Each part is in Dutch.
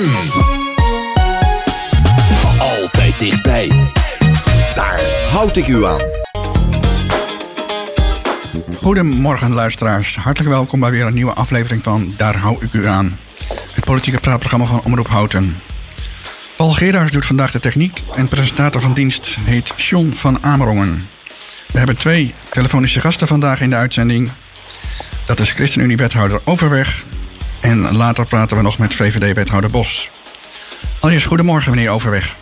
ZFM. Altijd dichtbij. Daar houd ik u aan. Goedemorgen luisteraars, hartelijk welkom bij weer een nieuwe aflevering van Daar hou ik u aan. Het politieke praatprogramma van Omroep Houten. Paul Gerards doet vandaag de techniek en presentator van dienst heet John van Amerongen. We hebben twee telefonische gasten vandaag in de uitzending. Dat is ChristenUnie-wethouder Overweg en later praten we nog met VVD-wethouder Bos. Allereerst goedemorgen meneer Overweg.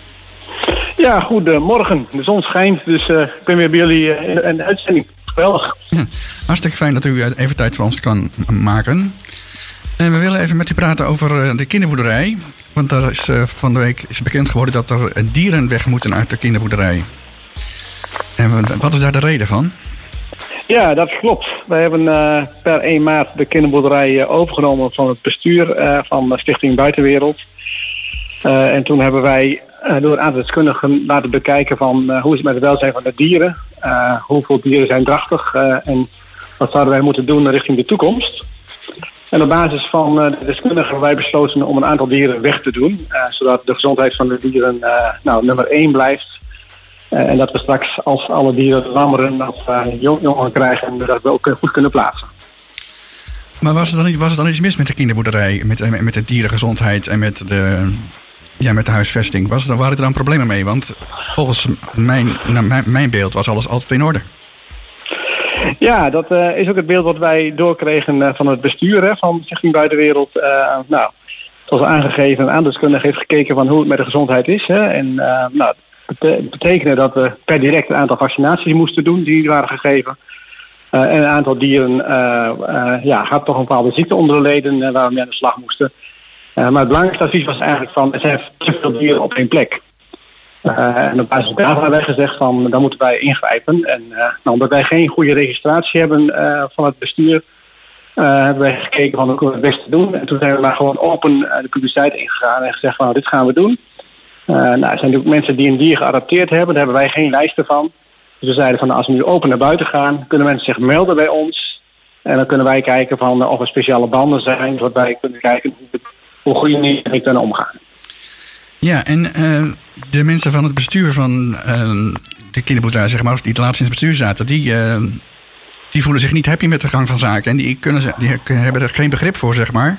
Ja, goedemorgen. De zon schijnt, dus uh, ik ben weer bij jullie uh, in de uitzending. Geweldig. Ja, hartstikke fijn dat u even tijd voor ons kan maken. En we willen even met u praten over de kinderboerderij. Want daar is van de week is bekend geworden dat er dieren weg moeten uit de kinderboerderij. En wat is daar de reden van? Ja, dat klopt. Wij hebben uh, per 1 maart de kinderboerderij uh, overgenomen van het bestuur uh, van Stichting Buitenwereld. en toen hebben wij door een aantal deskundigen laten bekijken van hoe is het met het welzijn van de dieren. hoeveel dieren zijn drachtig en wat zouden wij moeten doen richting de toekomst. En op basis van de deskundigen hebben wij besloten om een aantal dieren weg te doen. zodat de gezondheid van de dieren nou, nummer 1 blijft. Uh, en dat we straks als alle dieren lammeren of uh, jongen krijgen, dat we ook goed kunnen plaatsen. Maar was er dan, niet, was er dan iets mis met de kinderboerderij, met, met de dierengezondheid en met de, ja, met de huisvesting? Was er, waren er dan problemen mee? Want volgens mijn, nou, mijn, mijn beeld was alles altijd in orde. Ja, dat uh, is ook het beeld wat wij doorkregen van het bestuur hè, van Stichting Buitenwereld. nou, zoals aangegeven, een heeft gekeken van hoe het met de gezondheid is. Hè, en nou, betekende dat we per direct een aantal vaccinaties moesten doen die waren gegeven. Uh, en een aantal dieren uh, uh, ja, had toch een bepaalde ziekte onder de leden waar we aan de slag moesten. maar het belangrijkste advies was eigenlijk van er zijn te veel dieren op één plek. en op basis daarvan hebben wij gezegd van dan moeten wij ingrijpen. En nou, omdat wij geen goede registratie hebben van het bestuur, hebben wij gekeken van hoe kunnen we het beste doen. En toen zijn we maar gewoon open de publiciteit ingegaan en gezegd van nou, dit gaan we doen. Uh, nou, er zijn natuurlijk mensen die een dier geadapteerd hebben. Daar hebben wij geen lijsten van. Dus we zeiden van als we nu open naar buiten gaan, kunnen mensen zich melden bij ons. En dan kunnen wij kijken van of er speciale banden zijn, zodat wij kunnen kijken hoe, hoe goed je mee kunnen omgaan. Ja, en uh, de mensen van het bestuur van de kinderboerderij, zeg maar, die het laatst in het bestuur zaten, die, die voelen zich niet happy met de gang van zaken. En die, kunnen, die hebben er geen begrip voor, zeg maar.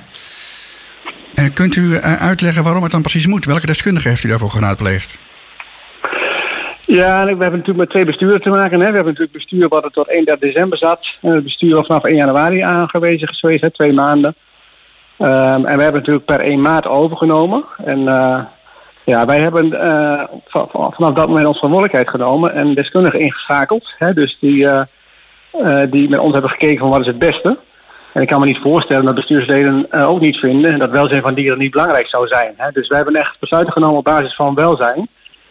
Uh, kunt u uh, uitleggen waarom het dan precies moet? Welke deskundige heeft u daarvoor geraadpleegd? Ja, we hebben natuurlijk met twee besturen te maken. Hè. We hebben natuurlijk het bestuur wat er tot 31 december zat. En het bestuur vanaf 1 januari aangewezen geweest, twee maanden. Um, en we hebben natuurlijk per 1 maart overgenomen. En uh, ja, wij hebben vanaf dat moment onze verantwoordelijkheid genomen en deskundigen ingeschakeld. Hè, dus die, die met ons hebben gekeken van wat is het beste. En ik kan me niet voorstellen dat bestuursleden uh, ook niet vinden dat welzijn van dieren niet belangrijk zou zijn. Hè. Dus wij hebben echt besluiten genomen op basis van welzijn.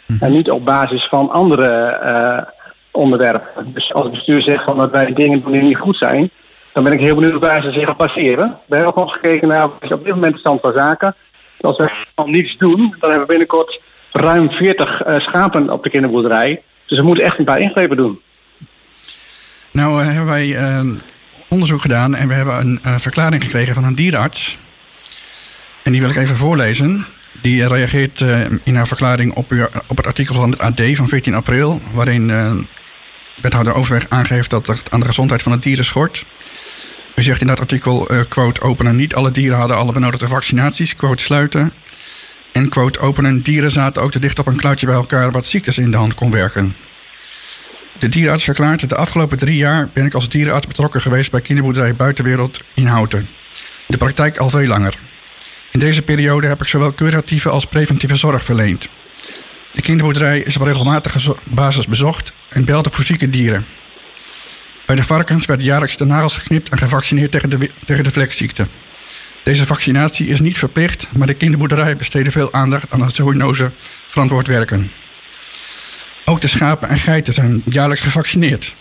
Mhm. En niet op basis van andere uh, onderwerpen. Dus als het bestuur zegt van dat wij dingen doen die niet goed zijn, dan ben ik heel benieuwd waar ze zich passeren. We hebben ook nog gekeken naar op dit moment de stand van zaken. Als we van niets doen, dan hebben we binnenkort ruim 40 uh, schapen op de kinderboerderij. Dus we moeten echt een paar ingrepen doen. Nou hebben wij onderzoek gedaan en we hebben een uh, verklaring gekregen van een dierenarts. En die wil ik even voorlezen. Die reageert uh, in haar verklaring op, op het artikel van het AD van 14 april, waarin uh, wethouder Overweg aangeeft dat het aan de gezondheid van het dieren schort. U zegt in dat artikel, quote, openen, niet alle dieren hadden alle benodigde vaccinaties, quote, sluiten. En quote, openen, dieren zaten ook te dicht op een kluitje bij elkaar wat ziektes in de hand kon werken. De dierenarts verklaart: De afgelopen drie jaar ben ik als dierenarts betrokken geweest bij kinderboerderij Buitenwereld in Houten. De praktijk al veel langer. In deze periode heb ik zowel curatieve als preventieve zorg verleend. De kinderboerderij is op regelmatige basis bezocht en belde voor zieke dieren. Bij de varkens werd jaarlijks de nagels geknipt en gevaccineerd tegen de, tegen de vlekziekte. Deze vaccinatie is niet verplicht, maar de kinderboerderij besteedde veel aandacht aan het zoonoze verantwoord werken. Ook de schapen en geiten zijn jaarlijks gevaccineerd.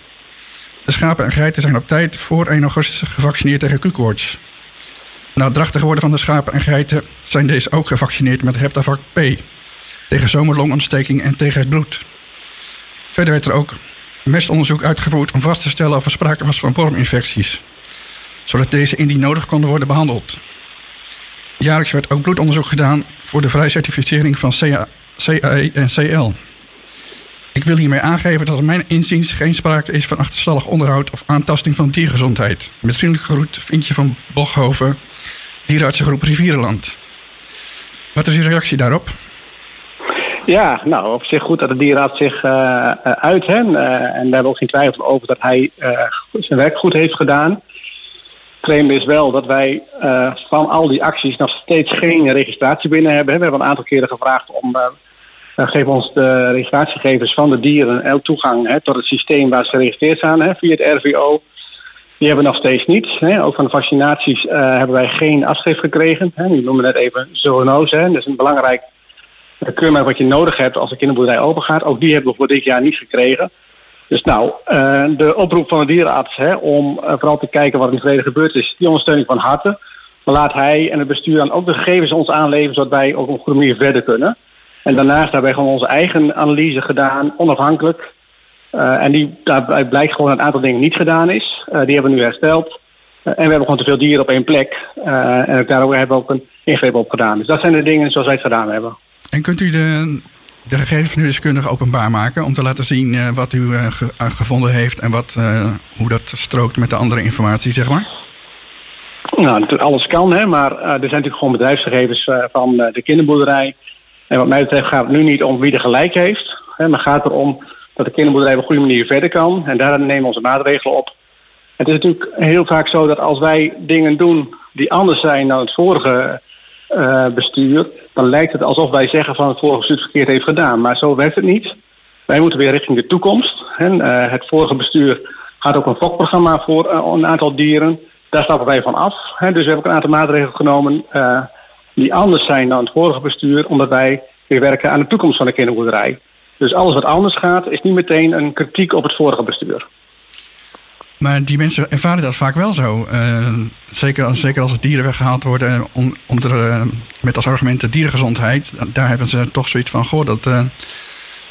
De schapen en geiten zijn op tijd voor 1 augustus gevaccineerd tegen Q-koorts. Na het drachtig worden van de schapen en geiten zijn deze ook gevaccineerd met Heptavac P. Tegen zomerlongontsteking en tegen het bloed. Verder werd er ook mestonderzoek uitgevoerd om vast te stellen of er sprake was van worminfecties. Zodat deze indien nodig konden worden behandeld. jaarlijks werd ook bloedonderzoek gedaan voor de vrije certificering van CA, CAE en CL. Ik wil hiermee aangeven dat er mijn inziens geen sprake is van achterstallig onderhoud of aantasting van diergezondheid. Met vriendelijke groet, Vintje van Bochhoven, dierenartsengroep Rivierenland. Wat is uw reactie daarop? Ja, nou, op zich goed dat de dierenarts zich uh, uit. Hè? Uh, en daar hebben we ook geen twijfel over dat hij zijn werk goed heeft gedaan. Claim is wel dat wij van al die acties nog steeds geen registratie binnen hebben. We hebben een aantal keren gevraagd om geef ons de registratiegegevens van de dieren en toegang hè, tot het systeem waar ze geregistreerd zijn hè, via het RVO. Die hebben we nog steeds niet. Hè. Ook van de vaccinaties uh, hebben wij geen afschrift gekregen. Hè. Die noemen net even zoonose. Dat is een belangrijk keurmerk wat je nodig hebt als de kinderboerderij open gaat. Ook die hebben we voor dit jaar niet gekregen. Dus nou, de oproep van de dierenarts hè, om vooral te kijken wat er in het verleden gebeurd is, die ondersteuning van harte. Maar laat hij en het bestuur dan ook de gegevens ons aanleveren, zodat wij op een goede manier verder kunnen. En daarnaast hebben wij gewoon onze eigen analyse gedaan, onafhankelijk. Uh, en die, daarbij blijkt gewoon dat een aantal dingen niet gedaan is. Uh, die hebben we nu hersteld. Uh, en we hebben gewoon te veel dieren op één plek. en ook daarover hebben we ook een ingreep op gedaan. Dus dat zijn de dingen zoals wij het gedaan hebben. En kunt u de, de gegevens van uw deskundige openbaar maken om te laten zien wat u ge, gevonden heeft en wat, hoe dat strookt met de andere informatie, zeg maar? Nou, alles kan, hè, maar er zijn natuurlijk gewoon bedrijfsgegevens van de kinderboerderij. En wat mij betreft gaat het nu niet om wie er gelijk heeft. Hè, maar gaat erom dat de kinderboerderij op een goede manier verder kan. En daar nemen we onze maatregelen op. Het is natuurlijk heel vaak zo dat als wij dingen doen die anders zijn dan het vorige uh, bestuur, dan lijkt het alsof wij zeggen van het vorige bestuur verkeerd heeft gedaan. Maar zo werkt het niet. Wij moeten weer richting de toekomst. En, uh, het vorige bestuur had ook een fokprogramma voor uh, een aantal dieren. Daar stappen wij van af. Dus we hebben ook een aantal maatregelen genomen die anders zijn dan het vorige bestuur, omdat wij weer werken aan de toekomst van de kinderboerderij. Dus alles wat anders gaat, is niet meteen een kritiek op het vorige bestuur. Maar die mensen ervaren dat vaak wel zo. Uh, zeker, zeker als het dieren weggehaald worden om, om er, uh, met als argument de dierengezondheid. Daar hebben ze toch zoiets van, goh, dat, uh,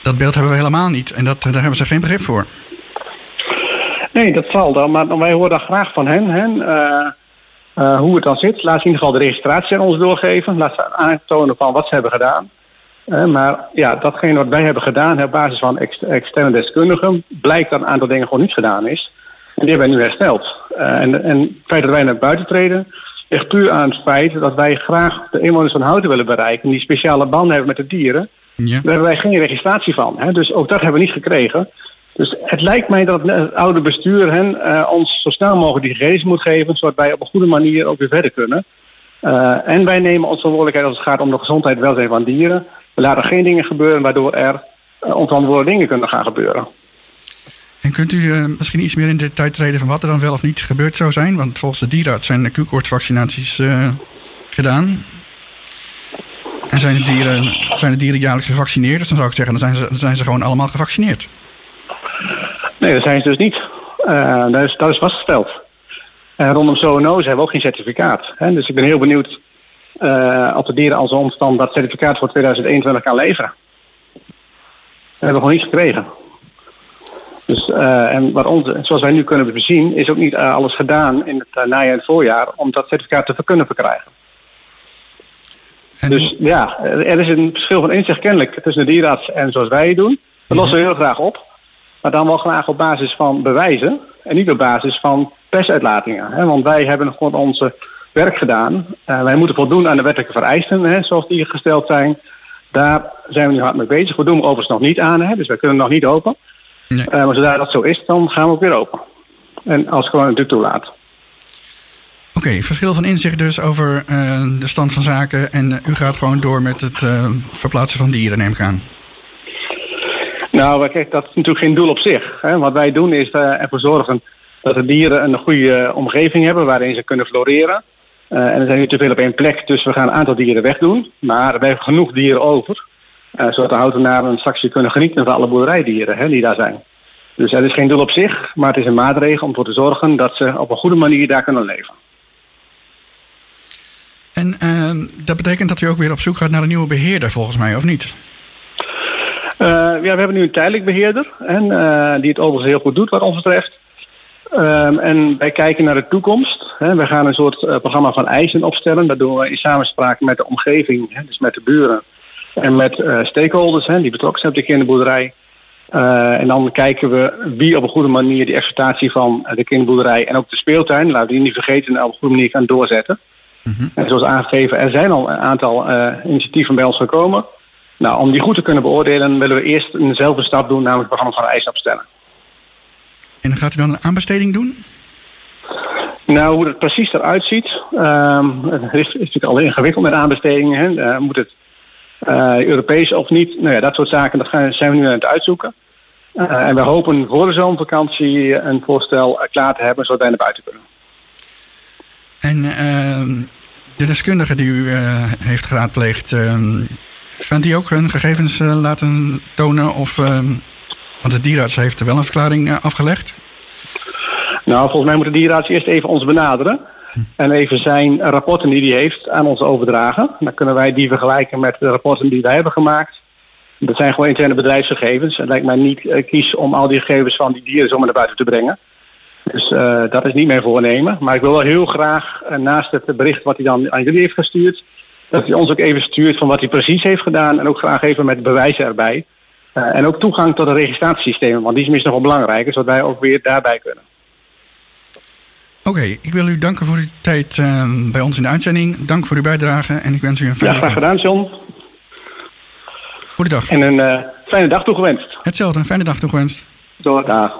dat beeld hebben we helemaal niet. En dat, daar hebben ze geen begrip voor. Nee, dat zal dan. Maar wij horen dan graag van hen. hen uh, hoe het dan zit. Laat ze in ieder geval de registratie aan ons doorgeven. Laat ze aantonen van wat ze hebben gedaan. Uh, maar ja, datgene wat wij hebben gedaan op basis van ex externe deskundigen, blijkt dat een aantal dingen gewoon niet gedaan is. En die hebben wij nu hersteld. Uh, en, en het feit dat wij naar buiten treden, ligt puur aan het feit dat wij graag de inwoners van Houten willen bereiken, die speciale banden hebben met de dieren. Ja. Daar hebben wij geen registratie van. Hè? Dus ook dat hebben we niet gekregen. Dus het lijkt mij dat het oude bestuur hen, uh, ons zo snel mogelijk die gegevens moet geven, zodat wij op een goede manier ook weer verder kunnen. Uh, en wij nemen onze verantwoordelijkheid als het gaat om de gezondheid en welzijn van dieren. We laten geen dingen gebeuren waardoor er uh, onverantwoorde dingen kunnen gaan gebeuren. En kunt u misschien iets meer in detail treden van wat er dan wel of niet gebeurd zou zijn? Want volgens de dierenarts zijn de Q-koortsvaccinaties gedaan. En zijn de, dieren, zijn de dieren jaarlijks gevaccineerd? Dus dan zou ik zeggen, dan zijn ze, dan zijn ze gewoon allemaal gevaccineerd. Nee, dat zijn ze dus niet. Uh, dat, is, dat is vastgesteld. En rondom zoonose hebben we ook geen certificaat. Hè? Dus ik ben heel benieuwd uh, of de dieren als omstand dat certificaat voor 2021 kan leveren. Dat hebben we gewoon niet gekregen. Dus, uh, en wat ons, zoals wij nu kunnen bezien, is ook niet uh, alles gedaan in het uh, najaar en het voorjaar om dat certificaat te kunnen verkrijgen. En... Dus ja, er is een verschil van inzicht kennelijk tussen de dierenarts en zoals wij het doen. Dat lossen we heel graag op. Maar dan wel graag op basis van bewijzen en niet op basis van persuitlatingen. Hè? Want wij hebben gewoon onze werk gedaan. Uh, wij moeten voldoen aan de wettelijke vereisten, hè, zoals die gesteld zijn. Daar zijn we nu hard mee bezig. We doen overigens nog niet aan, hè, dus wij kunnen nog niet open. Nee. Uh, maar zodra dat zo is, dan gaan we ook weer open. En als gewoon natuurlijk toelaat. Oké, okay, verschil van inzicht dus over uh, de stand van zaken. En u gaat gewoon door met het verplaatsen van dieren, neem ik aan. Nou, kijk, dat is natuurlijk geen doel op zich. Hè. Wat wij doen is uh, ervoor zorgen dat de dieren een goede omgeving hebben waarin ze kunnen floreren. Uh, en er zijn nu te veel op één plek, dus we gaan een aantal dieren wegdoen. Maar we hebben genoeg dieren over, uh, zodat de houtenaren straks kunnen genieten van alle boerderijdieren hè, die daar zijn. Dus het is geen doel op zich, maar het is een maatregel om ervoor te zorgen dat ze op een goede manier daar kunnen leven. En dat betekent dat u ook weer op zoek gaat naar een nieuwe beheerder volgens mij, of niet? Uh, ja, we hebben nu een tijdelijk beheerder en, uh, die het overigens heel goed doet wat ons betreft. Ehm, en wij kijken naar de toekomst. Hè. We gaan een soort uh, programma van eisen opstellen, waardoor we in samenspraak met de omgeving, hè, dus met de buren en met stakeholders hè, die betrokken zijn op de kinderboerderij. En dan kijken we wie op een goede manier die exploitatie van de kinderboerderij en ook de speeltuin, laten we die niet vergeten, op een goede manier kan doorzetten. Mm -hmm. En zoals aangegeven, er zijn al een aantal initiatieven bij ons gekomen. Nou, om die goed te kunnen beoordelen willen we eerst eenzelfde stap doen, namelijk het programma van eisen opstellen. En gaat u dan een aanbesteding doen? Nou, hoe het precies eruit ziet, um, het is, is natuurlijk al ingewikkeld met aanbestedingen. Hè. Uh, moet het uh, Europees of niet? Nou ja, dat soort zaken, dat gaan, zijn we nu aan het uitzoeken. Uh, en we hopen voor de zomervakantie een voorstel klaar te hebben, zodat wij naar buiten kunnen. En ehm, de deskundige die u heeft geraadpleegd, ehm, gaan die ook hun gegevens laten tonen of want de dierenarts heeft er wel een verklaring uh, afgelegd. Nou, volgens mij moet de dierenarts eerst even ons benaderen. Hm. En even zijn rapporten die hij heeft aan ons overdragen. Dan kunnen wij die vergelijken met de rapporten die wij hebben gemaakt. Dat zijn gewoon interne bedrijfsgegevens. Het lijkt mij niet uh, kies om al die gegevens van die dieren zomaar naar buiten te brengen. Dus dat is niet mijn voornemen. Maar ik wil wel heel graag, naast het bericht wat hij dan aan jullie heeft gestuurd, dat hij ons ook even stuurt van wat hij precies heeft gedaan. En ook graag even met bewijzen erbij. Uh, en ook toegang tot de registratiesystemen, want die is misschien nog wel belangrijk, zodat wij ook weer daarbij kunnen. Oké, okay, ik wil u danken voor uw tijd uh, bij ons in de uitzending. Dank voor uw bijdrage en ik wens u een fijne dag. Ja, graag gedaan, John. Goedendag. En een uh, fijne dag toegewenst. Hetzelfde, een fijne dag toegewenst. Door, dag.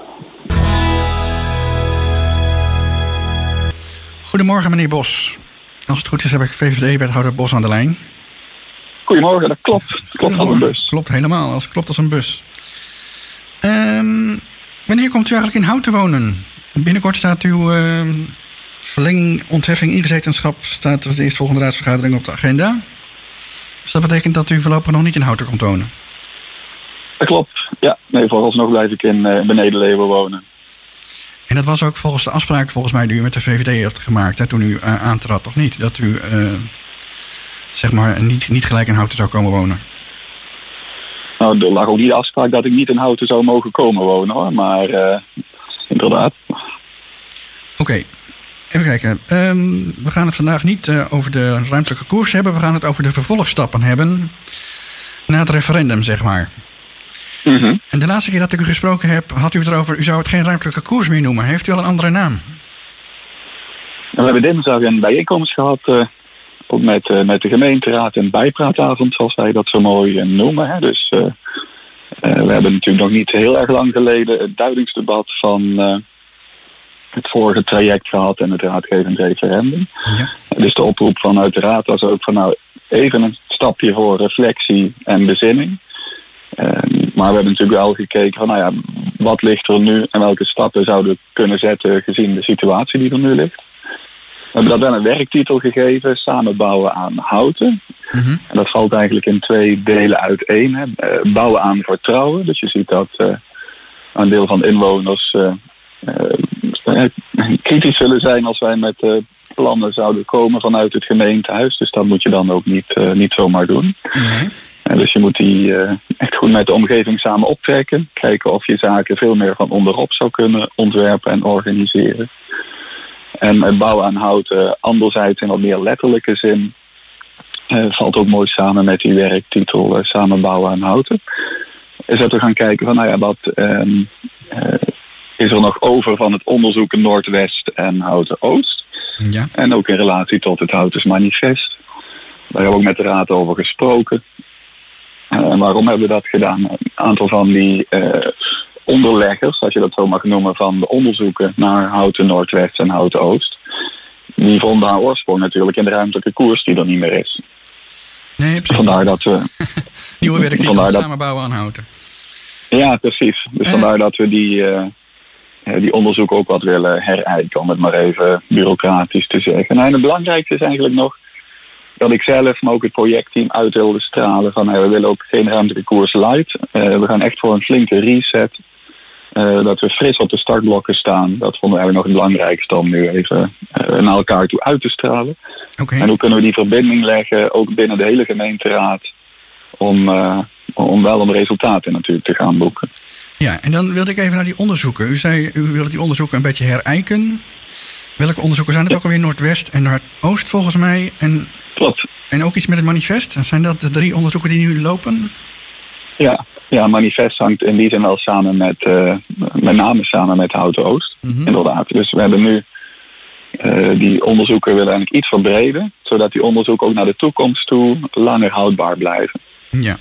Goedemorgen, meneer Bos. Als het goed is heb ik VVD-wethouder Bos aan de lijn. Goedemorgen, dat klopt. Klopt als een bus. Klopt helemaal, als klopt als een bus. Um, wanneer komt u eigenlijk in Hout te wonen? Binnenkort staat uw uh, verlenging, ontheffing, ingezetenschap... staat de eerstvolgende raadsvergadering op de agenda. Dus dat betekent dat u voorlopig nog niet in Houten komt wonen? Dat klopt, ja. Nee, vooralsnog blijf ik in uh, Benedenleeuwen wonen. En dat was ook volgens de afspraak volgens mij die u met de VVD heeft gemaakt... Hè, toen u uh, aantrad, of niet? Dat u zeg maar, niet, niet gelijk in Houten zou komen wonen? Nou, er lag ook niet de afspraak dat ik niet in Houten zou mogen komen wonen hoor, maar uh, inderdaad. Oké, okay. even kijken. Um, we gaan het vandaag niet over de ruimtelijke koers hebben, we gaan het over de vervolgstappen hebben na het referendum, zeg maar. Mm -hmm. En de laatste keer dat ik u gesproken heb, had u het erover, u zou het geen ruimtelijke koers meer noemen. Heeft u al een andere naam? We hebben dinsdag een bijeenkomst gehad uh, ook met, uh, met de gemeenteraad en bijpraatavond, zoals wij dat zo mooi uh, noemen. Hè. Dus we hebben natuurlijk nog niet heel erg lang geleden het duidingsdebat van het vorige traject gehad en het raadgevend referendum. Ja. Dus de oproep vanuit de raad was ook van nou even een stapje voor reflectie en bezinning. Maar we hebben natuurlijk wel gekeken van nou ja, wat ligt er nu en welke stappen zouden we kunnen zetten gezien de situatie die er nu ligt. We hebben dat wel een werktitel gegeven, samenbouwen aan houten. Mm -hmm. En dat valt eigenlijk in twee delen uiteen. Hè. Uh, bouwen aan vertrouwen. Dus je ziet dat uh, een deel van de inwoners uh, kritisch zullen zijn als wij met plannen zouden komen vanuit het gemeentehuis. Dus dat moet je dan ook niet, niet zomaar doen. Dus je moet die echt goed met de omgeving samen optrekken. Kijken of je zaken veel meer van onderop zou kunnen ontwerpen en organiseren. En bouwen aan houten, anderzijds in wat meer letterlijke zin, uh, valt ook mooi samen met die werktitel uh, Samen bouwen aan houten. Is dat we gaan kijken van, nou ja, wat uh, is er nog over van het onderzoek Noordwest en Houten Oost? Ja. En ook in relatie tot het Houtens Manifest. Daar hebben we ook met de raad over gesproken. En waarom hebben we dat gedaan? Een aantal van die onderleggers, als je dat zo mag noemen, van de onderzoeken naar Houten Noordwest en Houten Oost. Die vonden haar oorsprong natuurlijk in de ruimtelijke koers die er niet meer is. Nee, precies. Vandaar dat we... Nieuwe werktitel dat... samenbouwen aan Houten. Ja, precies. Dus uh. vandaar dat we die, uh, die onderzoek ook wat willen herijken, om het maar even bureaucratisch te zeggen. Nou, en het belangrijkste is eigenlijk nog dat ik zelf, maar ook het projectteam uit wilde stralen van we willen ook geen ruimtelijke koers light. Uh, we gaan echt voor een flinke reset. Uh, dat we fris op de startblokken staan. Dat vonden we nog het belangrijkste om nu even uh, naar elkaar toe uit te stralen. Okay. En hoe kunnen we die verbinding leggen, ook binnen de hele gemeenteraad, om, om wel om resultaten natuurlijk te gaan boeken. Ja, en dan wilde ik even naar die onderzoeken. U zei, u wilde die onderzoeken een beetje herijken. Welke onderzoeken zijn het ook alweer? Noordwest en Noordoost volgens mij. En, Klopt. en ook iets met het manifest. Zijn dat de drie onderzoeken die nu lopen? Ja, ja, manifest hangt in die zin wel samen met, eh, met name samen met Houten Oost. Mhm. Inderdaad. Dus we hebben nu eh, die onderzoeken willen eigenlijk iets verbreden, zodat die onderzoeken ook naar de toekomst toe langer houdbaar blijven. Ja.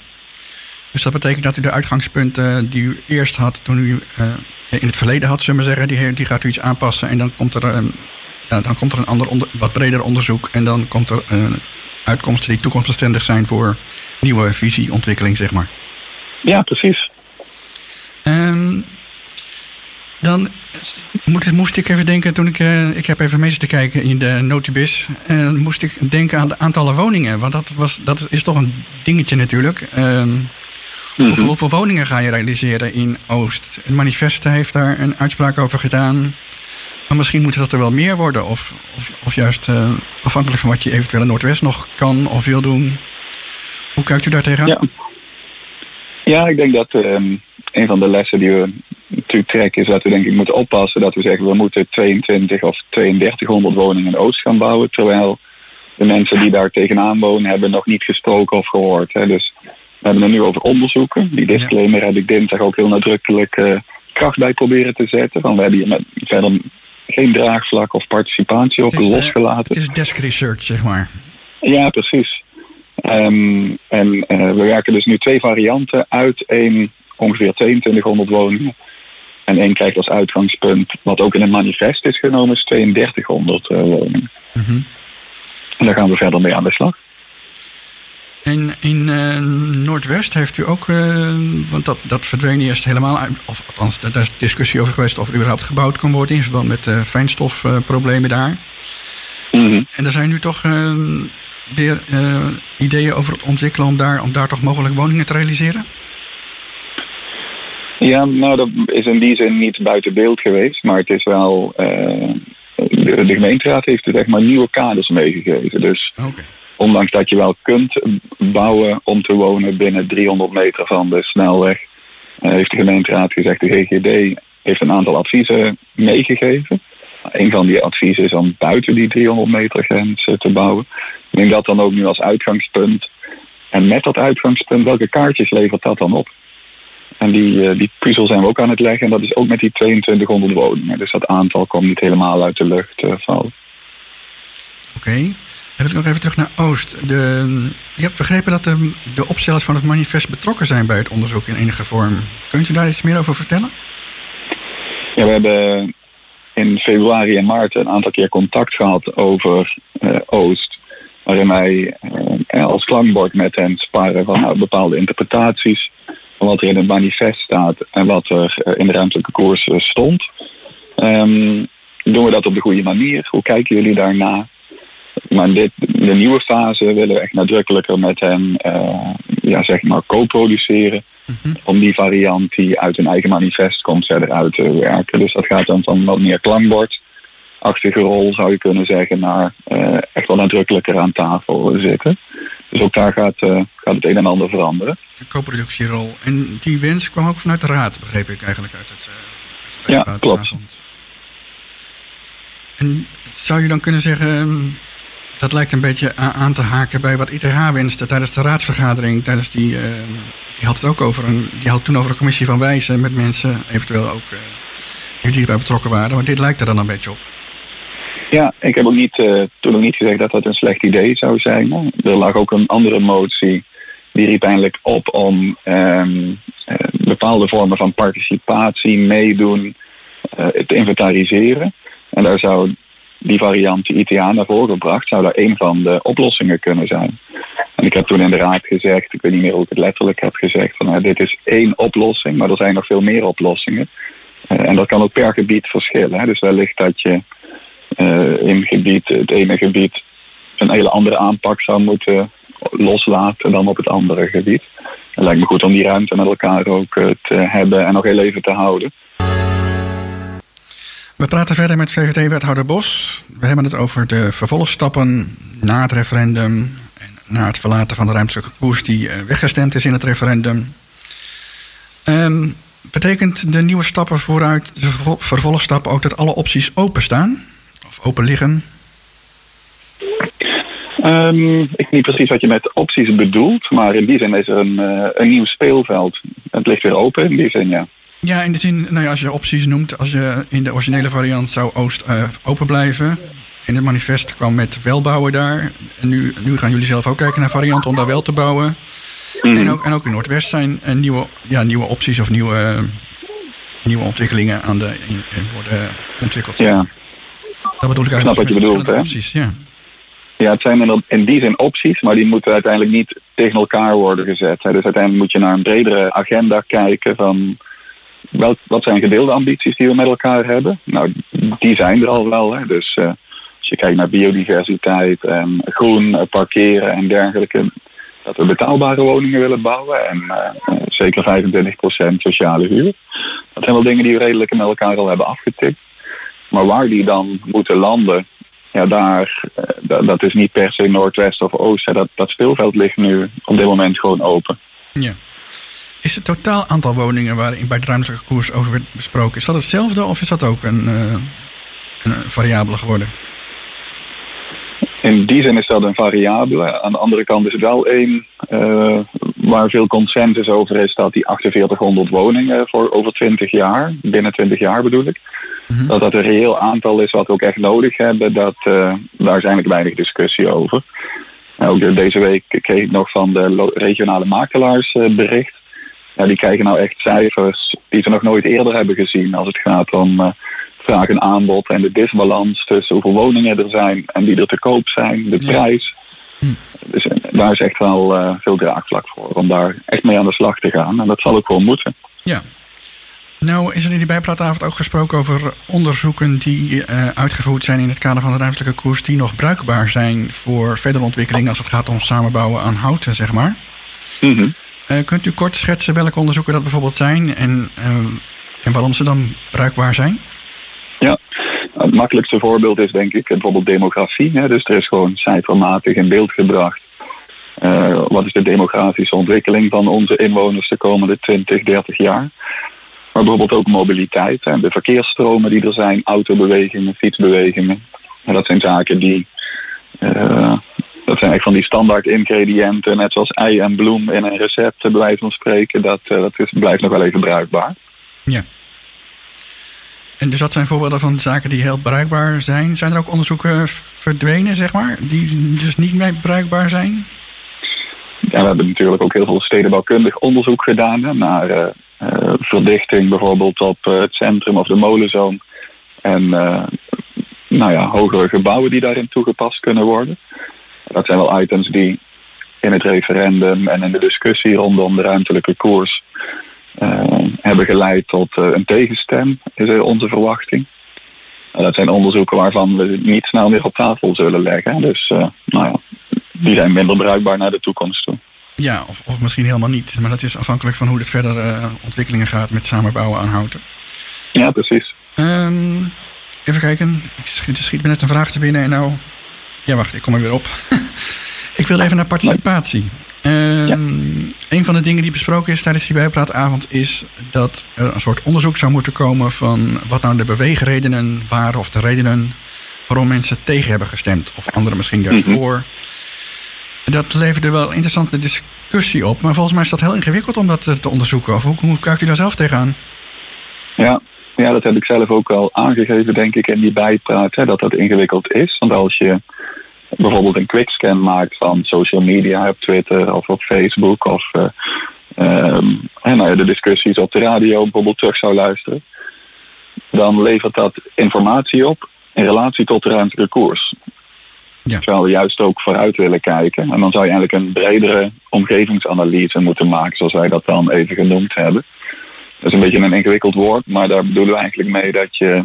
Dus dat betekent dat u de uitgangspunten die u eerst had toen u eh, in het verleden had, zullen we zeggen, die, die gaat u iets aanpassen en dan komt er, een, ja, dan komt er een ander onder, wat breder onderzoek en dan komt er eh, uitkomsten die toekomstbestendig zijn voor nieuwe visieontwikkeling, zeg maar. Ja, precies. Ehm, dan moest ik even denken, toen ik, eh, ik heb even mee te kijken in de notibis, en moest ik denken aan de aantallen woningen, want dat, was, dat is toch een dingetje natuurlijk. Ehm, Hoeveel, hoeveel woningen ga je realiseren in Oost? Het manifest heeft daar een uitspraak over gedaan. Maar misschien moeten dat er wel meer worden. Of, of, of juist eh, afhankelijk van wat je eventueel in Noordwest nog kan of wil doen. Hoe kijkt u daar tegenaan? Ja. Ja, ik denk dat ehm, een van de lessen die we natuurlijk trekken is dat we denk ik moeten oppassen dat we zeggen we moeten 22 of 3200 woningen in Oost gaan bouwen. Terwijl de mensen die daar tegenaan wonen hebben nog niet gesproken of gehoord. Hè. Dus we hebben het nu over onderzoeken. Die disclaimer heb ik dinsdag ook heel nadrukkelijk eh, kracht bij proberen te zetten. Van we hebben hier met verder geen draagvlak of participatie op is, eh, losgelaten. Het is desk research, zeg maar. Ja, precies. Ehm, en eh, we werken dus nu twee varianten uit. één ongeveer 2200 woningen. En één krijgt als uitgangspunt, wat ook in het manifest is genomen, is 3200 eh, woningen. Mhm. En daar gaan we verder mee aan de slag. En in eh, Noordwest heeft u ook, eh, want dat, dat verdween eerst helemaal uit, of althans, daar is discussie over geweest of er überhaupt gebouwd kan worden in verband met de fijnstofproblemen daar. Mhm. En er zijn nu toch weer ideeën over het ontwikkelen om daar, om daar toch mogelijk woningen te realiseren? Ja, nou dat is in die zin niet buiten beeld geweest, maar het is wel. de, de gemeenteraad heeft er zeg maar nieuwe kaders meegegeven. Dus Oké. Ondanks dat je wel kunt bouwen om te wonen binnen 300 meter van de snelweg, eh, heeft de gemeenteraad gezegd, de GGD heeft een aantal adviezen meegegeven. Een van die adviezen is om buiten die 300 meter grens te bouwen. Denk dat dan ook nu als uitgangspunt. En met dat uitgangspunt, welke kaartjes levert dat dan op? En die, eh, die puzzel zijn we ook aan het leggen. En dat is ook met die 2200 woningen. Dus dat aantal komt niet helemaal uit de lucht eh, vallen. Oké. Wil ik nog even terug naar Oost. De, ik heb begrepen dat de, de opstellers van het manifest betrokken zijn bij het onderzoek in enige vorm. Kunt u daar iets meer over vertellen? Ja, we hebben in februari en maart een aantal keer contact gehad over eh, Oost. Waarin wij eh, als klankbord met hen sparren van nou, bepaalde interpretaties. Van wat er in het manifest staat en wat er eh, in de ruimtelijke koers stond. Ehm, doen we dat op de goede manier? Hoe kijken jullie daarna? Maar dit, de nieuwe fase willen we echt nadrukkelijker met hen eh, ja, zeg maar co-produceren om die variant die uit hun eigen manifest komt verder uit te werken. Dus dat gaat dan van wat meer klankbordachtige rol zou je kunnen zeggen naar eh, echt wel nadrukkelijker aan tafel zitten. Dus ook daar gaat, eh, gaat het een en ander veranderen. Een co-productierol. En die wens kwam ook vanuit de raad, begreep ik eigenlijk uit het, uh, uit het Ja, klopt. En zou je dan kunnen zeggen, ehm, dat lijkt een beetje aan te haken bij wat ITH wenste tijdens de raadsvergadering. Tijdens die, eh, die had het ook over een, die had toen over een commissie van wijzen met mensen, eventueel ook eh, die die erbij betrokken waren. Maar dit lijkt er dan een beetje op. Ja, ik heb ook niet, eh, toen ook niet gezegd dat dat een slecht idee zou zijn. Er lag ook een andere motie die riep eindelijk op om ehm, eh, bepaalde vormen van participatie, meedoen, te inventariseren. En daar zou die variant ITA naar voren gebracht, zou daar een van de oplossingen kunnen zijn. En ik heb toen in de raad gezegd, ik weet niet meer hoe ik het letterlijk heb gezegd, van nou, dit is één oplossing, maar er zijn nog veel meer oplossingen. Eh, en dat kan ook per gebied verschillen. Hè. Dus wellicht dat je eh, in gebied, het ene gebied een hele andere aanpak zou moeten loslaten dan op het andere gebied. Het lijkt me goed om die ruimte met elkaar ook eh, te hebben en nog heel even te houden. We praten verder met VVD-wethouder Bos. We hebben het over de vervolgstappen na het referendum. En na het verlaten van de ruimtelijke koers die eh, weggestemd is in het referendum. Ehm, betekent de nieuwe stappen vooruit, de vervol- vervolgstappen ook dat alle opties openstaan? Of open liggen? Ehm, ik weet niet precies wat je met opties bedoelt, maar in die zin is er een, eh, een nieuw speelveld. Het ligt weer open in die zin, ja. Ja, in de zin, nou ja, als je opties noemt, als je in de originele variant zou Oost eh, open blijven. In het manifest kwam met wel bouwen daar. En nu, nu gaan jullie zelf ook kijken naar varianten om daar wel te bouwen. Mhm. En, ook, en ook in Noordwest zijn eh, nieuwe, ja, nieuwe opties of nieuwe, eh, nieuwe ontwikkelingen aan de, in, in worden ontwikkeld. Ja. Dat bedoel ik snap eigenlijk wat je met bedoelt, verschillende hè? opties. Ja. Ja, het zijn in, in die zin opties, maar die moeten uiteindelijk niet tegen elkaar worden gezet. Hè. Dus uiteindelijk moet je naar een bredere agenda kijken van welk, wat zijn gedeelde ambities die we met elkaar hebben. Nou, die zijn er al wel. Hè. Dus eh, als je kijkt naar biodiversiteit en groen, parkeren en dergelijke, dat we betaalbare woningen willen bouwen en eh, eh, zeker 25% sociale huur. Dat zijn wel dingen die we redelijk met elkaar al hebben afgetikt. Maar waar die dan moeten landen, ja, daar, dat, is niet per se Noordwest of Oost. Dat, dat speelveld ligt nu op dit moment gewoon open. Ja. Is het totaal aantal woningen waarin bij de ruimtelijke koers over werd besproken, is dat hetzelfde of is dat ook een, eh, een variabele geworden? In die zin is dat een variabele. Aan de andere kant is het wel één eh, waar veel consensus over is dat die 4800 woningen voor over 20 jaar, binnen 20 jaar bedoel ik, Mhm. dat dat een reëel aantal is wat we ook echt nodig hebben. Dat, eh, daar is eigenlijk weinig discussie over. Nou, ook de- deze week kreeg ik nog van de regionale makelaars bericht. Ja, die krijgen nou echt cijfers die ze nog nooit eerder hebben gezien als het gaat om eh, vraag en aanbod en de disbalans tussen hoeveel woningen er zijn en die er te koop zijn, de Ja. prijs. Hm. Dus eh, daar is echt wel eh, veel draagvlak voor om daar echt mee aan de slag te gaan. En dat zal ook gewoon moeten. Ja. Nou is er in die bijpraatavond ook gesproken over onderzoeken die uitgevoerd zijn in het kader van de ruimtelijke koers, die nog bruikbaar zijn voor verdere ontwikkeling als het gaat om samenbouwen aan houten, zeg maar. Mhm. Eh, kunt u kort schetsen welke onderzoeken dat bijvoorbeeld zijn en, eh, en waarom ze dan bruikbaar zijn? Ja, het makkelijkste voorbeeld is denk ik bijvoorbeeld demografie. Hè. Dus er is gewoon cijfermatig in beeld gebracht. eh, wat is de demografische ontwikkeling van onze inwoners de komende 20, 30 jaar. Maar bijvoorbeeld ook mobiliteit en de verkeersstromen die er zijn, autobewegingen, fietsbewegingen. En dat zijn zaken die, eh, dat zijn echt van die standaard ingrediënten, net zoals ei en bloem in een recept, bij wijze van spreken. Dat, eh, dat is, blijft nog wel even bruikbaar. Ja. En dus dat zijn voorbeelden van zaken die heel bruikbaar zijn. Zijn er ook onderzoeken verdwenen, zeg maar, die dus niet meer bruikbaar zijn? Ja, we hebben natuurlijk ook heel veel stedenbouwkundig onderzoek gedaan hè, naar eh, eh, verdichting bijvoorbeeld op eh, het centrum of de molenzoom. En eh, nou ja, hogere gebouwen die daarin toegepast kunnen worden. Dat zijn wel items die in het referendum en in de discussie rondom de ruimtelijke koers eh, hebben geleid tot eh, een tegenstem, is eh, onze verwachting. Dat zijn onderzoeken waarvan we niet snel meer op tafel zullen leggen. Dus nou ja, die zijn minder bruikbaar naar de toekomst toe. Ja, of, of misschien helemaal niet. Maar dat is afhankelijk van hoe het verder ontwikkelingen gaat met samenbouwen aan houten. Ja, precies. Ehm, even kijken. Ik schiet, schiet me net een vraag te binnen en nou... Ja, wacht, ik kom er weer op. ik wil even naar participatie. Ehm, Een van de dingen die besproken is tijdens die bijpraatavond is dat er een soort onderzoek zou moeten komen van wat nou de beweegredenen waren of de redenen waarom mensen tegen hebben gestemd. Of anderen misschien juist Mhm. voor. Dat leverde wel een interessante discussie op. Maar volgens mij is dat heel ingewikkeld om dat eh, te onderzoeken. Of hoe, hoe kijkt u daar zelf tegenaan? Ja, ja, dat heb ik zelf ook al aangegeven, denk ik, in die bijpraat, hè, dat dat ingewikkeld is. Want als je bijvoorbeeld een quickscan maakt van social media op Twitter of op Facebook of eh, ehm, en nou ja, de discussies op de radio bijvoorbeeld terug zou luisteren, dan levert dat informatie op in relatie tot de ruimtelijke koers. Ja. Terwijl we juist ook vooruit willen kijken. En dan zou je eigenlijk een bredere omgevingsanalyse moeten maken, zoals wij dat dan even genoemd hebben. Dat is een beetje een ingewikkeld woord, maar daar bedoelen we eigenlijk mee dat je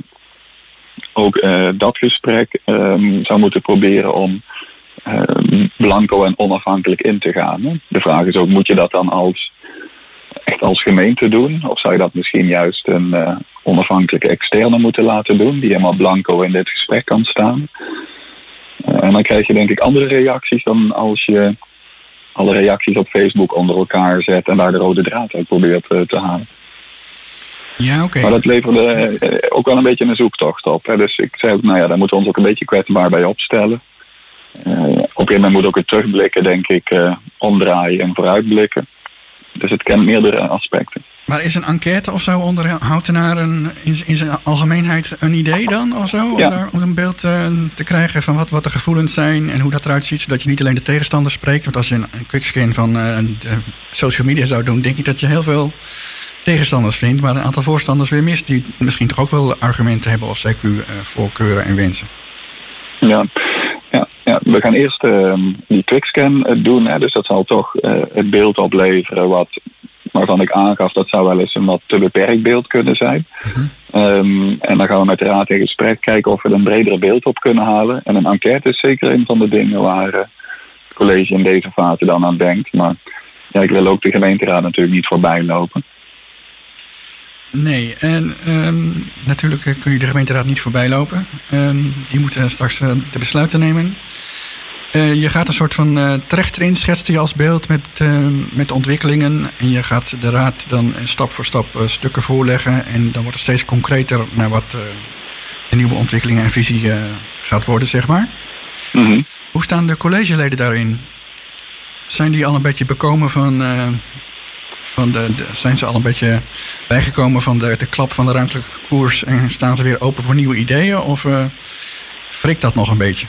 ook eh, dat gesprek ehm, zou moeten proberen om ehm, blanco en onafhankelijk in te gaan. Hè. De vraag is ook, moet je dat dan als echt als gemeente doen? Of zou je dat misschien juist een eh, onafhankelijke externe moeten laten doen, die helemaal blanco in dit gesprek kan staan? Eh, en dan krijg je denk ik andere reacties dan als je alle reacties op Facebook onder elkaar zet en daar de rode draad uit probeert te halen. Ja, oké. Maar dat leverde eh, ook wel een beetje een zoektocht op. Hè. Dus ik zei ook, nou ja, daar moeten we ons ook een beetje kwetsbaar bij opstellen. Eh, op een gegeven moment moet ook het terugblikken, denk ik, eh, omdraaien en vooruitblikken. Dus het kent meerdere aspecten. Maar is een enquête of zo onder houtenaren in, in zijn algemeenheid een idee dan of zo? Om, Ja. daar, om een beeld te krijgen van wat, wat de gevoelens zijn en hoe dat eruit ziet, zodat je niet alleen de tegenstander spreekt. Want als je een, een quickscan van social media zou doen, denk ik dat je heel veel tegenstanders vindt, maar een aantal voorstanders weer mist die misschien toch ook wel argumenten hebben of CQ eh, voorkeuren en wensen. Ja, ja, ja. we gaan eerst ehm, die quickscan eh, doen. Hè. Dus dat zal toch eh, het beeld opleveren wat, waarvan ik aangaf dat zou wel eens een wat te beperkt beeld kunnen zijn. Ehm, en dan gaan we met de raad in gesprek kijken of we er een bredere beeld op kunnen halen. En een enquête is zeker een van de dingen waar het college in deze fase dan aan denkt. Maar ja, ik wil ook de gemeenteraad natuurlijk niet voorbij lopen. Nee, en ehm, natuurlijk eh, kun je de gemeenteraad niet voorbij lopen. Ehm, die moeten straks eh, de besluiten nemen. Eh, je gaat een soort van eh terecht erin, schetst hij als beeld met, eh, met ontwikkelingen. En je gaat de raad dan stap voor stap stukken voorleggen. En dan wordt het steeds concreter naar wat de nieuwe ontwikkelingen en visie gaat worden, zeg maar. Mhm. Hoe staan de collegeleden daarin? Zijn die al een beetje bekomen van. Van de, zijn ze al een beetje bijgekomen van de, de klap van de ruimtelijke koers en staan ze weer open voor nieuwe ideeën? Of eh wrikt dat nog een beetje?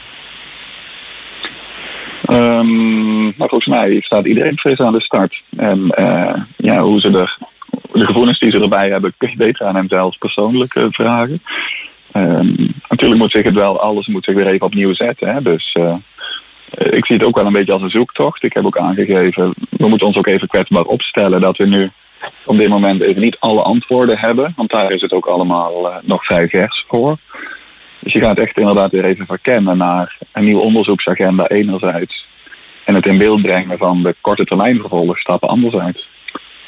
Ehm, maar volgens mij staat iedereen fris aan de start. En eh, ja, hoe ze er, de gevoelens die ze erbij hebben, kun je beter aan hem zelf persoonlijk eh, vragen. Ehm, natuurlijk moet zich het wel, alles moet zich weer even opnieuw zetten. Hè? Dus ik zie het ook wel een beetje als een zoektocht. Ik heb ook aangegeven, we moeten ons ook even kwetsbaar opstellen dat we nu op dit moment even niet alle antwoorden hebben. Want daar is het ook allemaal eh, nog vrij vers voor. Dus je gaat echt inderdaad weer even verkennen naar een nieuwe onderzoeksagenda enerzijds. En het in beeld brengen van de korte termijn vervolgstappen anderzijds.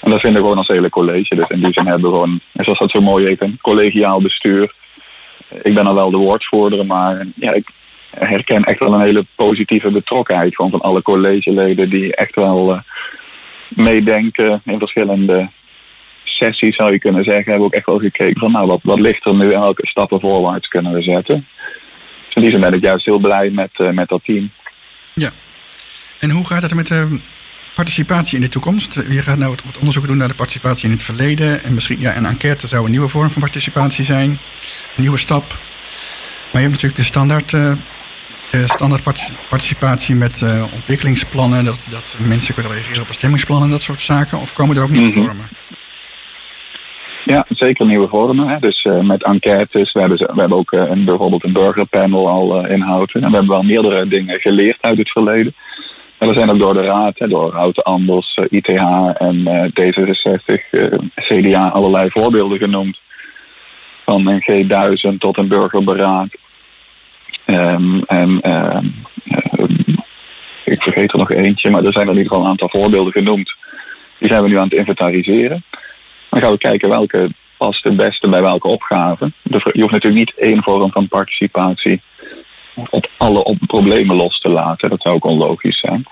En dat vinden we gewoon als hele college. Dus in die zin hebben we gewoon, zoals dat zo mooi heet, een collegiaal bestuur. Ik ben dan wel de woordvoerder, maar ja, ik herken echt wel een hele positieve betrokkenheid gewoon van alle collegeleden die echt wel eh, meedenken in verschillende sessies zou je kunnen zeggen, hebben ook echt wel gekeken van nou wat, wat ligt er nu en welke stappen voorwaarts kunnen we zetten. Dus in die zin ben ik juist heel blij met, eh, met dat team. En hoe gaat het met de participatie in de toekomst? Je gaat nou wat, onderzoek doen naar de participatie in het verleden. En misschien ja, een enquête zou een nieuwe vorm van participatie zijn. Een nieuwe stap. Maar je hebt natuurlijk de standaard, eh, de standaard parti- participatie met eh, ontwikkelingsplannen. Dat, dat mensen kunnen reageren op bestemmingsplannen en dat soort zaken. Of komen er ook nieuwe Mhm. vormen? Ja, zeker nieuwe vormen. Hè. Dus eh, met enquêtes, we hebben, we hebben ook eh, een, bijvoorbeeld een burgerpanel al eh, in Houten. En we hebben wel meerdere dingen geleerd uit het verleden. En we zijn ook door de raad, hè, door Houten Anders, eh, ITH en eh, D66, eh, CDA allerlei voorbeelden genoemd. Van een G1000 tot een burgerberaad. Ehm, en ehm, eh, ik vergeet er nog eentje, maar er zijn er in ieder geval een aantal voorbeelden genoemd. Die zijn we nu aan het inventariseren. Dan gaan we kijken welke past het beste bij welke opgave. Je hoeft natuurlijk niet één vorm van participatie op alle problemen los te laten. Dat zou ook onlogisch zijn.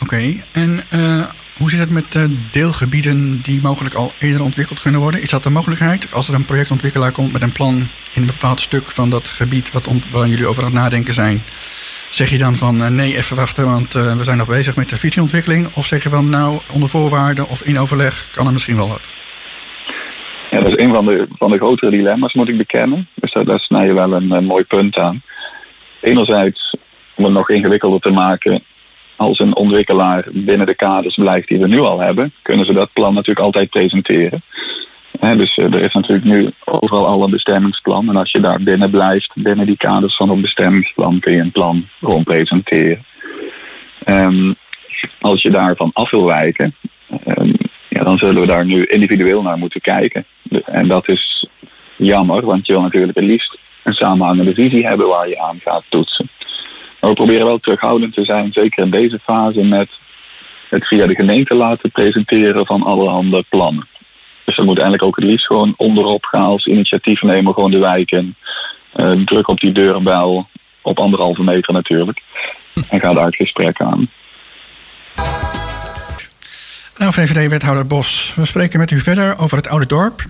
Oké, en eh, hoe zit het met eh, deelgebieden die mogelijk al eerder ontwikkeld kunnen worden? Is dat een mogelijkheid? Als er een projectontwikkelaar komt met een plan in een bepaald stuk van dat gebied wat waar jullie over aan het nadenken zijn, zeg je dan van eh, nee, even wachten, want eh, we zijn nog bezig met de visieontwikkeling? Of zeg je van nou, onder voorwaarden of in overleg kan er misschien wel wat? Ja, dat is een van de, van de grotere dilemma's, moet ik bekennen. Dus daar, snij je wel een, eh, mooi punt aan. Enerzijds, om het nog ingewikkelder te maken, als een ontwikkelaar binnen de kaders blijft die we nu al hebben, kunnen ze dat plan natuurlijk altijd presenteren. Dus eh, er is natuurlijk nu overal al een bestemmingsplan. En als je daar binnen blijft, binnen die kaders van een bestemmingsplan, kun je een plan gewoon presenteren. Ehm, als je daarvan af wil wijken, ehm, ja, dan zullen we daar nu individueel naar moeten kijken. En dat is jammer, want je wil natuurlijk het liefst een samenhangende visie hebben waar je aan gaat toetsen. Maar we proberen wel terughoudend te zijn, zeker in deze fase, met het via de gemeente laten presenteren van allerhande plannen. Dus dat moet eigenlijk ook het liefst gewoon onderop gaan als initiatief nemen, gewoon de wijk in. Eh, druk op die deurbel, op anderhalve meter natuurlijk. En ga daar het gesprek aan. Nou, VVD-wethouder Bos, we spreken met u verder over het Oude Dorp.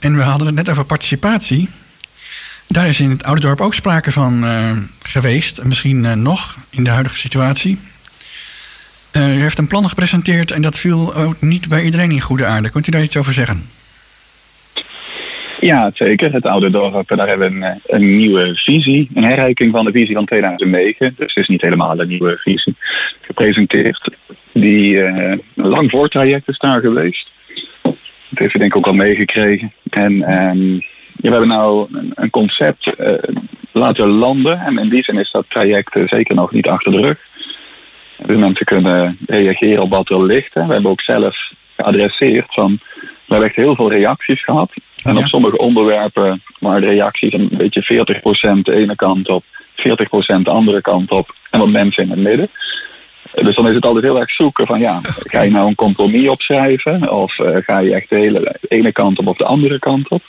En we hadden het net over participatie. Daar is in het Oude Dorp ook sprake van uh, geweest, misschien uh, nog in de huidige situatie. Uh, u heeft een plan gepresenteerd en dat viel ook niet bij iedereen in goede aarde. Kunt u daar iets over zeggen? Ja, zeker. Het Oude Dorp, daar hebben we een, een, nieuwe visie, een herrijking van de visie van 2009. Dus het is niet helemaal een nieuwe visie gepresenteerd. Die een lang voortraject is daar geweest. Dat heeft u denk ik ook al meegekregen. En ja, we hebben nou een, een concept uh, laten landen. En in die zin is dat traject uh, zeker nog niet achter de rug. Dus mensen kunnen reageren op wat er ligt. Hè. We hebben ook zelf geadresseerd van... We hebben echt heel veel reacties gehad. En ja. op sommige onderwerpen waren de reacties een beetje 40% de ene kant op, 40% de andere kant op en wat mensen in het midden. Dus dan is het altijd heel erg zoeken van ja, ga je nou een compromis opschrijven of uh, ga je echt de, hele, de ene kant op of de andere kant op?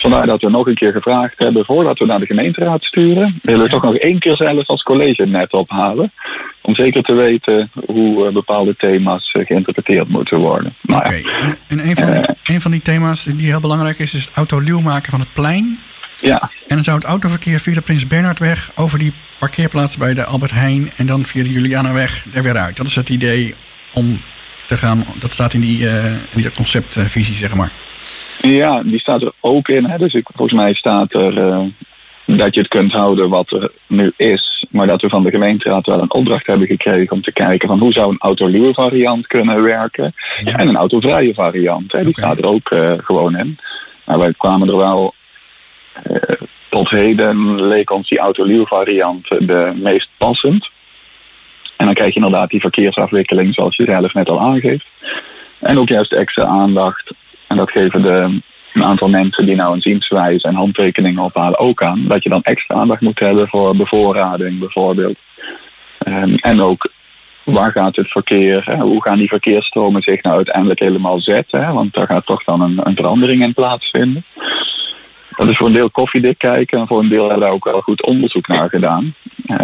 Vandaar dat we nog een keer gevraagd hebben voordat we naar de gemeenteraad sturen. Willen we toch nog één keer zelf als college net ophalen. Om zeker te weten hoe uh, bepaalde thema's uh, geïnterpreteerd moeten worden. Nou, Oké, ja. en een van, die, uh, een van die thema's die heel belangrijk is, is het autoluw maken van het plein. Ja. En dan zou het autoverkeer via de Prins Bernhardweg over die parkeerplaats bij de Albert Heijn en dan via de Julianaweg er weer uit. Dat is het idee om te gaan, dat staat in die, in die conceptvisie, zeg maar. Ja, die staat er ook in. Hè. Dus ik, volgens mij staat er uh, dat je het kunt houden wat er nu is. Maar dat we van de gemeenteraad wel een opdracht hebben gekregen om te kijken van hoe zou een autoluwe variant kunnen werken. Ja. En een autovrije variant. Hè. Die okay. staat er ook uh, gewoon in. Maar wij kwamen er wel uh, tot heden leek ons die autoluwe variant de meest passend. En dan krijg je inderdaad die verkeersafwikkeling zoals je zelf net al aangeeft. En ook juist extra aandacht en dat geven de, een aantal mensen die nou een zienswijze en handtekeningen ophalen ook aan. Dat je dan extra aandacht moet hebben voor bevoorrading bijvoorbeeld. Um, en ook waar gaat het verkeer, hè? hoe gaan die verkeersstromen zich nou uiteindelijk helemaal zetten. Hè? Want daar gaat toch dan een, een verandering in plaatsvinden. Dat is voor een deel koffiedik kijken en voor een deel hebben we ook wel goed onderzoek naar gedaan. Uh,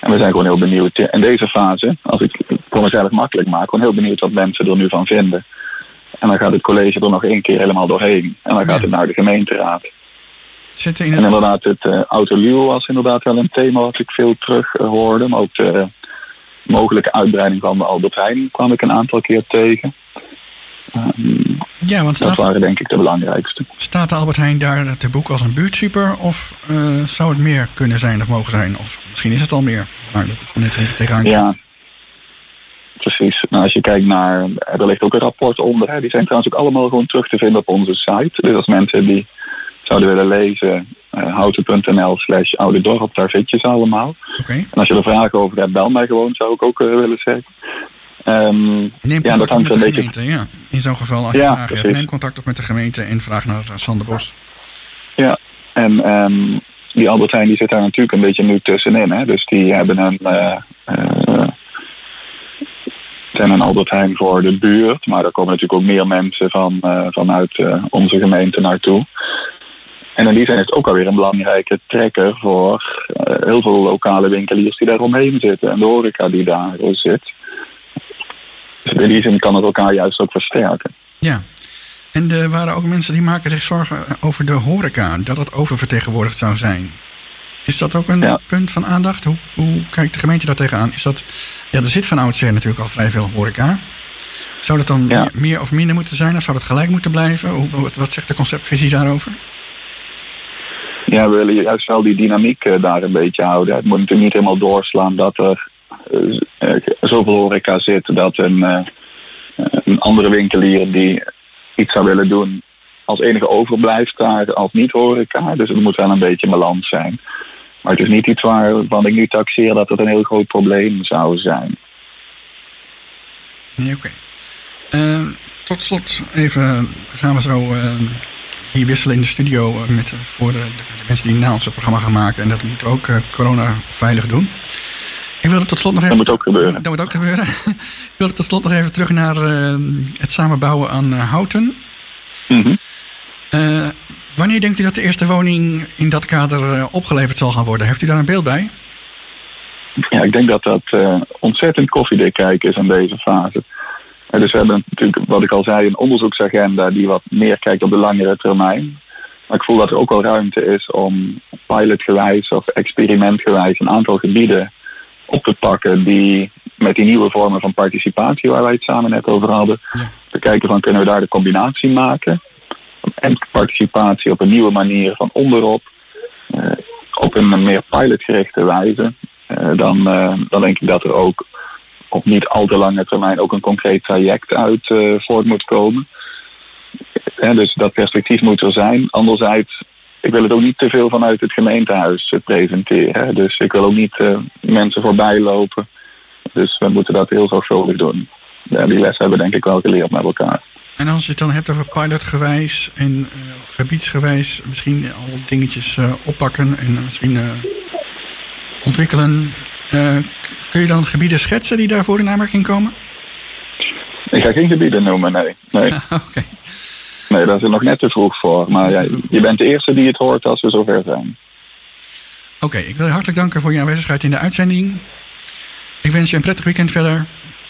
en we zijn gewoon heel benieuwd in deze fase, als ik het voor mezelf makkelijk maak, gewoon heel benieuwd wat mensen er nu van vinden. En dan gaat het college er nog één keer helemaal doorheen. En dan gaat ja. het naar de gemeenteraad. Zit in en inderdaad, het uh, autoluw was inderdaad wel een thema wat ik veel terug uh, hoorde. Maar ook de mogelijke uitbreiding van de Albert Heijn kwam ik een aantal keer tegen. Um, ja, want staat, dat waren denk ik de belangrijkste. Staat de Albert Heijn daar te boek als een buurtsuper? Of uh, zou het meer kunnen zijn of mogen zijn? Of misschien is het al meer, maar dat is net je tegenaan ja. Precies. Nou, als je kijkt naar, er ligt ook een rapport onder. Hè. Die zijn trouwens ook allemaal gewoon terug te vinden op onze site. Dus als mensen die zouden willen lezen, uh, houten.nl slash oude dorp, daar vind je ze allemaal. Okay. En als je er vragen over hebt, bel mij gewoon, zou ik ook uh, willen zeggen. Um, neem ja, contact op met de beetje... gemeente, ja. In zo'n geval, als je ja, vragen hebt, neem contact op met de gemeente en vraag naar Sander Bos. Ja, en um, die Albert Heijn die zit daar natuurlijk een beetje nu tussenin. Hè. Dus die hebben een... Uh, uh, en een Albert Heijn voor de buurt. Maar er komen natuurlijk ook meer mensen van, uh, vanuit uh, onze gemeente naartoe. En in die is het ook alweer een belangrijke trekker voor uh, heel veel lokale winkeliers die daar omheen zitten. En de horeca die daar zit. Dus in die zin kan het elkaar juist ook versterken. Ja. En er waren ook mensen die maken zich zorgen over de horeca. Dat dat oververtegenwoordigd zou zijn. Is dat ook een ja. punt van aandacht? Hoe, hoe, kijkt de gemeente daar tegenaan? Is dat, ja, er zit van oudsher natuurlijk al vrij veel horeca. Zou dat dan ja. meer of minder moeten zijn? Of zou dat gelijk moeten blijven? Hoe, wat, wat zegt de conceptvisie daarover? Ja, we willen juist wel die dynamiek uh, daar een beetje houden. Het moet natuurlijk niet helemaal doorslaan dat er uh, uh, zoveel horeca zit dat een, een andere winkelier die iets zou willen doen als enige overblijft daar als niet-horeca. Dus het moet wel een beetje balans zijn. Maar het is niet iets waarvan ik nu taxeer dat het een heel groot probleem zou zijn. Nee, oké. Okay. Uh, tot slot even gaan we zo uh, hier wisselen in de studio met, voor de, de, mensen die na ons het programma gaan maken. En dat moeten we ook uh, corona veilig doen. Ik wilde tot slot nog even... Dat moet ook gebeuren. Dat moet ook gebeuren. ik wilde tot slot nog even terug naar het samenbouwen aan houten. Mm -hmm. Wanneer denkt u dat de eerste woning in dat kader uh, opgeleverd zal gaan worden? Heeft u daar een beeld bij? ja, ik denk dat dat uh, ontzettend koffiedik kijken is in deze fase. Uh, dus we hebben natuurlijk, wat ik al zei, een onderzoeksagenda die wat meer kijkt op de langere termijn. Maar ik voel dat er ook wel ruimte is om pilotgewijs of experimentgewijs een aantal gebieden op te pakken die met die nieuwe vormen van participatie waar wij het samen net over hadden, ja. te kijken van kunnen we daar de combinatie maken. En participatie op een nieuwe manier van onderop, uh, op een meer pilotgerichte wijze. Uh, dan, uh, dan denk ik dat er ook op niet al te lange termijn ook een concreet traject uit voort moet komen. En dus dat perspectief moet er zijn. Anderzijds, ik wil het ook niet te veel vanuit het gemeentehuis presenteren. Dus ik wil ook niet mensen voorbij lopen dus we moeten dat heel zorgvuldig doen. Die les hebben we denk ik wel geleerd met elkaar. En als je het dan hebt over pilotgewijs en uh, gebiedsgewijs, misschien al dingetjes uh, oppakken en misschien uh, ontwikkelen. kun je dan gebieden schetsen die daarvoor in aanmerking komen? Ik ga geen gebieden noemen, nee. Nee, okay. nee dat is nog net te vroeg voor. Maar ja, je bent de eerste die het hoort als we zover zijn. Oké, okay, ik wil je hartelijk danken voor je aanwezigheid in de uitzending. Ik wens je een prettig weekend verder.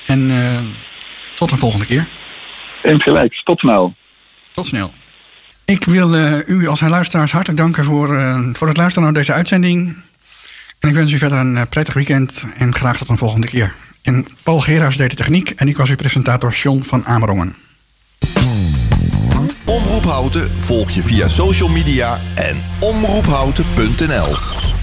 En tot een volgende keer. Insgelijks. Tot snel. Tot snel. Ik wil uh, u als luisteraars hartelijk danken voor, uh, voor het luisteren naar deze uitzending. En ik wens u verder een prettig weekend en graag tot een volgende keer. En Paul Geraas deed de techniek en ik was uw presentator John van Amerongen. Omroep Houten volg je via social media en omroephouten.nl